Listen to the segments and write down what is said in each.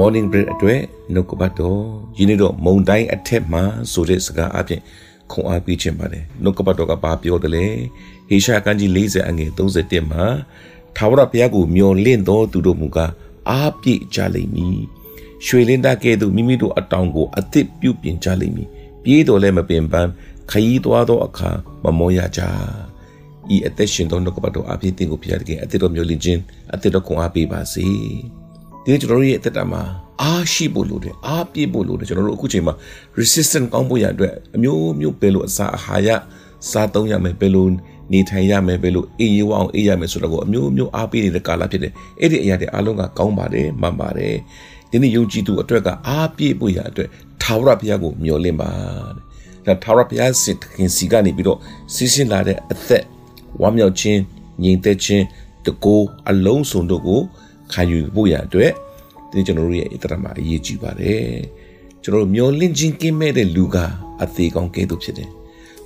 morning bread အတွက်နှုတ်ကပတ်တော်ယနေ့တော့မုံတိုင်းအထက်မှာဆိုတဲ့စကားအပြင်ခွန်အားပေးခြင်းပါတယ်နှုတ်ကပတ်တော်ကဘာပြောတယ်လဲဟေရှာကန်းကြီး40အငယ်31မှာထာဝရဘုရားကိုမျှော်လင့်တော်သူတို့မူကားအားပြည့်ကြလိမ့်မည်ရွှေလင်းသားကဲ့သို့မိမိတို့အတောင်ကိုအသစ်ပြုပြင်ကြလိမ့်မည်ပြေးတော်လည်းမပင်ပန်းခရီးသွားသောအခါမမောရကြဤအသက်ရှင်သောနှုတ်ကပတ်တော်အပြည့်တင်ကိုဖျားတကယ်အသက်တော်မျိုးလင့်ခြင်းအသက်တော်ခွန်အားပေးပါစေ ဒီကျွန်တော်တို့ရဲ့အသက်တာမှာအားရှိဖို့လိုတယ်အားပြည့်ဖို့လိုတယ်ကျွန်တော်တို့အခုချိန်မှာ resistant ကောင်းဖို့ရအတွက်အမျိုးမျိုးပဲလို့အစာအာဟာရစားသုံးရမယ်ပဲလို့နေထိုင်ရမယ်ပဲလို့အေးရဝအောင်အေးရမယ်ဆိုတော့အမျိုးမျိုးအားပေးနေတဲ့ကာလဖြစ်တယ်အဲ့ဒီအရာတွေအားလုံးကကောင်းပါတယ်မှန်ပါတယ်ဒီနေ့ယုံကြည်သူအတွက်ကအားပြည့်ဖို့ရအတွက်ထာဝရဘုရားကိုမျှော်လင့်ပါတဲ့ဒါထာဝရဘုရားစစ်ခင်စီကနေပြီးတော့စီးစင်းလာတဲ့အသက်ဝမ်းမြောက်ခြင်းငြိမ်သက်ခြင်းတကိုးအလုံးစုံတို့ကို ခံယူဖို့ရအတွက်ဒီကျွန်တော်တို့ရဲ့အတ္တမှာအရေးကြီးပါတယ်ကျွန်တော်တို့မျောလင့်ခြင်းကင်းမဲ့တဲ့လူကအသေးကောင်းကဲ့သို့ဖြစ်တယ်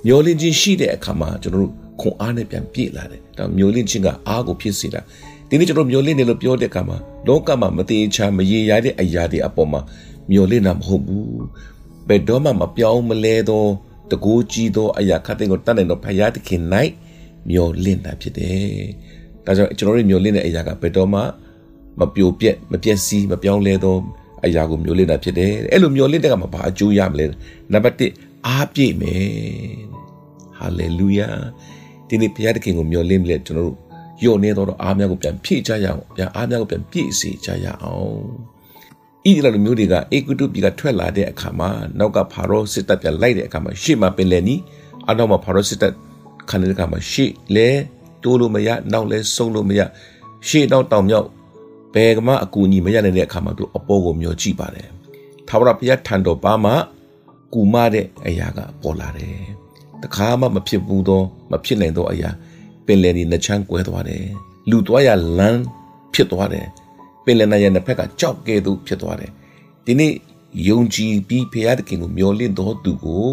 မျောလင့်ခြင်းရှိတဲ့အခါမှာကျွန်တော်တို့ခွန်အားနဲ့ပြန်ပြည့်လာတယ်ဒါမျောလင့်ခြင်းကအားကိုဖြစ်စေတာဒီနေ့ကျွန်တော်မျောလင့်တယ်လို့ပြောတဲ့အခါမှာလောကမှာမတည်ချာမရေရတဲ့အရာတွေအပေါ်မှာမျောလင့်တာမဟုတ်ဘူးဘယ်တော့မှမပြောင်းမလဲတော့တကိုးကြီးသောအရာခတ်တဲ့ကိုတတ်နိုင်တော့ဖယားသခင်၌မျောလင့်တာဖြစ်တယ်ဒါကြောင့်ကျွန်တော်တို့မျောလင့်တဲ့အရာကဘယ်တော့မှ မပြိုပြက်မပြက်စီးမပြောင်းလဲသောအရာကိုမျောလင့်တာဖြစ်တယ်အဲ့လိုမျောလင့်တဲ့ကမှာဘာအကျိုးရမလဲနံပါတ်1အားပြည့်မယ်ဟာလေလုယာဒီနေ့ဘုရားသခင်ကိုမျောလင့်ပြီးကျွန်တော်တို့ယုံနေတော့အားများကိုပြန်ဖြည့်ကြရအောင်ပြန်အားများကိုပြန်ပြည့်စေကြရအောင်ဣသရေလမျိုးတွေကအေဂုတုပြည်ကထွက်လာတဲ့အခါမှာနောက်ကဖာရောစစ်တပ်ပြန်လိုက်တဲ့အခါမှာရှေ့မှာပင်လယ်နီအနောက်မှာဖာရောစစ်တပ်ခံတဲ့အခါမှာရှေ့လဲတိုးလို့မရနောက်လဲဆုံးလို့မရရှေ့နောက်တောင်မြောက် ဘယ်ကမှအကူအညီမရနိုင်တဲ့အခါမှာသူအပေါ်ကိုမျောကြည့်ပါတယ်။ထာဝရဘုရားထံတော်ပါမှကူမတဲ့အရာကပေါ်လာတယ်။တခါမှမဖြစ်ဘူးသောမဖြစ်နိုင်သောအရာပင်လယ်ဒီနှချမ်းကွဲသွားတယ်။လူသွားရလမ်းဖြစ်သွားတယ်။ပင်လယ်နရဲ့နှစ်ဖက်ကကြောက်ကဲ့သို့ဖြစ်သွားတယ်။ဒီနေ့ယုံကြည်ပြီးဘုရားသခင်ကိုမျှော်လင့်တော်သူကို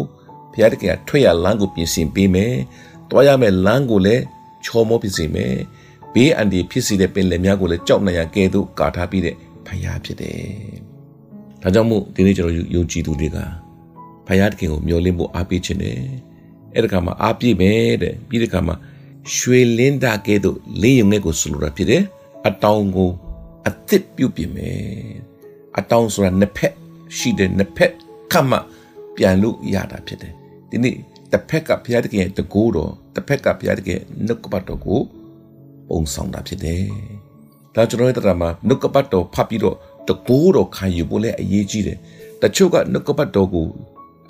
ဘုရားသခင်ကထွက်ရလမ်းကိုပြင်ဆင်ပေးမယ်။သွားရမယ့်လမ်းကိုလည်းချောမောပြင်ဆင်မယ်။ ဘေးအန္တရာယ်ဖြစ်စေတဲ့ပင်လယ်များကိုလည်းကြောက်နိုင်ရကဲသို့ကာထားပြီးတဲ့ဖယားဖြစ်တယ်။ဒါကြောင့်မို့ဒီနေ့ကျွန်တော်ယုံကြည်သူတွေကဖယားတခင်ကိုမျှော်လင့်ဖို့အားပေးခြင်းတယ်။အဲ့ဒီကမှာအားပြည့်မယ်တဲ့ပြီးတဲ့ကမှာရွှေလင်းတာကဲသို့လင်းယုံငယ်ကိုဆလိုတာဖြစ်တယ်။အတောင်ကိုအသစ်ပြုတ်ပြင်မယ်။အတောင်ဆိုတာနှစ်ဖက်ရှိတဲ့နှစ်ဖက်ခတ်မှပြန်လို့ရတာဖြစ်တယ်။ဒီနေ့တစ်ဖက်ကဘုရားတခင်ရဲ့တကူတော်တစ်ဖက်ကဘုရားတခင်ရဲ့နှုတ်ကပတ်တော်ကို ပုံဆောင်တာဖြစ်တယ်။ဒါကျွန်တော်ရဲ့တရားမှာနှုတ်ကပတ်တော်ဖတ်ပြီးတော့တကိုးတော်ခံယူဖို့လည်းအရေးကြီးတယ်။တချို့ကနှုတ်ကပတ်တော်ကို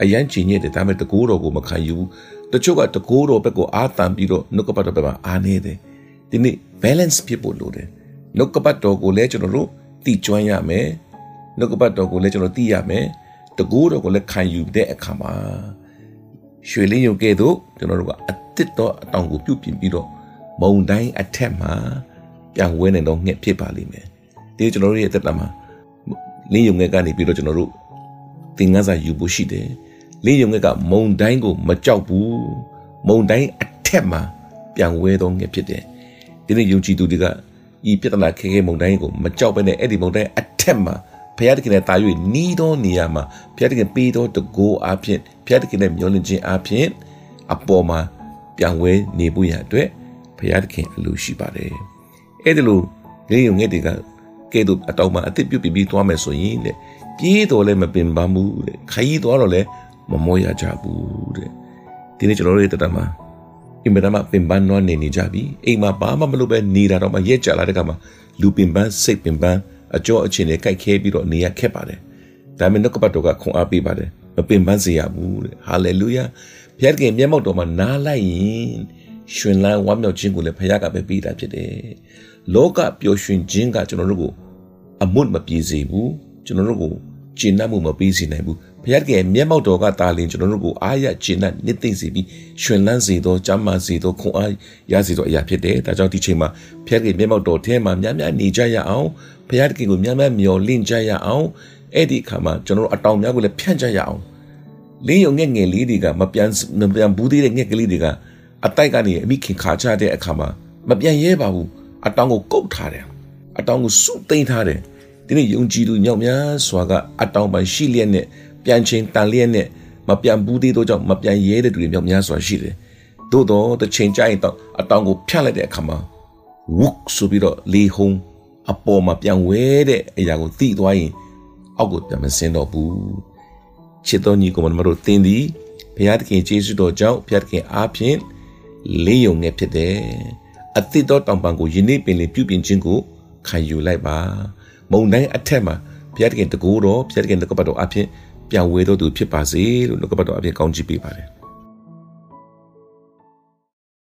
အရန်ချင်ညစ်တယ်ဒါပေမဲ့တကိုးတော်ကိုမခံယူဘူး။တချို့ကတကိုးတော်ဘက်ကိုအားတန်ပြီးတော့နှုတ်ကပတ်တော်ဘက်မှာအားနေတယ်။ဒီနေ့ balance ဖြစ်ဖို့လိုတယ်။နှုတ်ကပတ်တော်ကိုလည်းကျွန်တော်တို့သိကျွမ်းရမယ်။နှုတ်ကပတ်တော်ကိုလည်းကျွန်တော်သိရမယ်။တကိုးတော်ကိုလည်းခံယူတဲ့အခါမှာရွှေလင်းရုပ်ကဲ့သို့ကျွန်တော်တို့ကအစ်စ်တော်အတောင်ကိုပြုတ်ပြင်ပြီးတော့ မုံတိုင်းအထက်မှာပြန်ဝဲနေတော့ငှက်ဖြစ်ပါလိမ့်မယ်ဒီကျွန်တော်တို့ရဲ့တက်တာမှာလင်းယုံငှက်ကနေပြီးတော့ကျွန်တော်တို့သင်ငန်းစာယူဖို့ရှိတယ်လင်းယုံငှက်ကမုံတိုင်းကိုမကြောက်ဘူးမုံတိုင်းအထက်မှာပြန်ဝဲတော့ငှက်ဖြစ်တယ်ဒီနေ့ယုံကြည်သူတွေကဤပြဿနာခဲခဲမုံတိုင်းကိုမကြောက်ဘဲနဲ့အဲ့ဒီမုံတိုင်းအထက်မှာဘုရားသခင်နဲ့တာ၍နီးသောနေရာမှာဘုရားသခင်ပေးသောတကိုးအားဖြင့်ဘုရားသခင်နဲ့မျှော်လင့်ခြင်းအားဖြင့်အပေါ်မှာပြန်ဝဲနေဖို့ရအတွက်ဘု ရားသခင်အလိုရှိပါတယ်အဲ့ဒါလို့ငယ်ငယ်တွေကကဲ့သို့အတောင်မှအစ်စ်ပြုတ်ပြီးသွားမယ်ဆိုရင်တဲ့ပြေးတော်လည်းမပင်ပန်းဘူးတဲ့ခရီးသွားတော့လည်းမမောရကြဘူးတဲ့ဒီနေ့ကျွန်တော်တို့ရဲ့တတမှာအင်မတန်မှပင်ပန်းတော့နေနေကြပြီအိမ်မှာဘာမှမလုပ်ပဲနေတာတော့မှရက်ကြလာတဲ့ကမှာလူပင်ပန်းစိတ်ပင်ပန်းအကျော်အချင်းတွေကြိုက်ခဲပြီးတော့နေရခက်ပါတယ်ဒါပေမဲ့နှုတ်ကပတ်တော်ကခွန်အားပေးပါတယ်မပင်ပန်းစေရဘူးတဲ့ဟာလေလုယာဘုရားခင်မျက်မှောက်တော်မှာနားလိုက်ရင် ရှင်လန်းဝမ်းမြောက်ခြင်းကိုလည်းဖခင်ကပဲပေးတာဖြစ်တယ်။လောကပျော်ရွှင်ခြင်းကကျွန်တော်တို့ကိုအမွတ်မပြေစေဘူးကျွန်တော်တို့ကိုကျင့်တတ်မှုမပေးစေနိုင်ဘူးဖခင်ကမျက်မှောက်တော်ကတာလင်ကျွန်တော်တို့ကိုအားရကျင့်တတ်နှစ်သိမ့်စေပြီးရှင်လန်းစေသောကျမ်းမာစေသောခွန်အားရစေသောအရာဖြစ်တယ်။ဒါကြောင့်ဒီချိန်မှာဖခင်ကမျက်မှောက်တော်ထဲမှာများများနေကြရအောင်ဖခင်ကကိုများများမျှော်လင့်ကြရအောင်အဲ့ဒီအခါမှာကျွန်တော်တို့အတောင်များကိုလည်းဖြန့်ကြရအောင်လင်းယုံငဲ့ငယ်လေးတွေကမပြန်မပြန်ဘူးသေးတဲ့ငှက်ကလေးတွေက အတိုက်ကနေအမိခင်ခါချတဲ့အခါမှာမပြန်ရဲပါဘူးအတောင်ကိုကုတ်ထားတယ်အတောင်ကိုစုသိမ်းထားတယ်ဒီနေ့ယုံကြည်သူမြောက်များစွာကအတောင်ပံရှိလျက်နဲ့ပြန်ချင်းတန်လျက်နဲ့မပြန်ဘူးသေးတော့ကြောင့်မပြန်ရဲတဲ့သူတွေမြောက်များစွာရှိတယ်သို့တော့တစ်ချိန်ကြာရင်တော့အတောင်ကိုဖြတ်လိုက်တဲ့အခါမှာဝုတ်ဆိုပြီးတော့လေဟုံးအပေါ်မှာပြန်ဝဲတဲ့အရာကိုသိသွားရင်အောက်ကိုပြန်မစင်းတော့ဘူးချစ်တော်ညီကိုမတို့သင်သည်ဘုရားသခင်ယေရှုတော်ကြောင့်ဘုရားသခင်အားဖြင့် လေးယုံနေဖြစ်တယ်အသစ်တော်တောင်ပံကိုယနေ့ပင်လင်ပြုပြင်ခြင်းကိုခံယူလိုက်ပါမုံတိုင်းအထက်မှာဘုရားသခင်တကူတော်ဘုရားသခင်တကပတ်တော်အဖြစ်ပြန်ဝဲတော်သူဖြစ်ပါစေလို့နှုတ်ကပတ်တော်အဖြစ်ကောင်းချီးပေးပါတယ်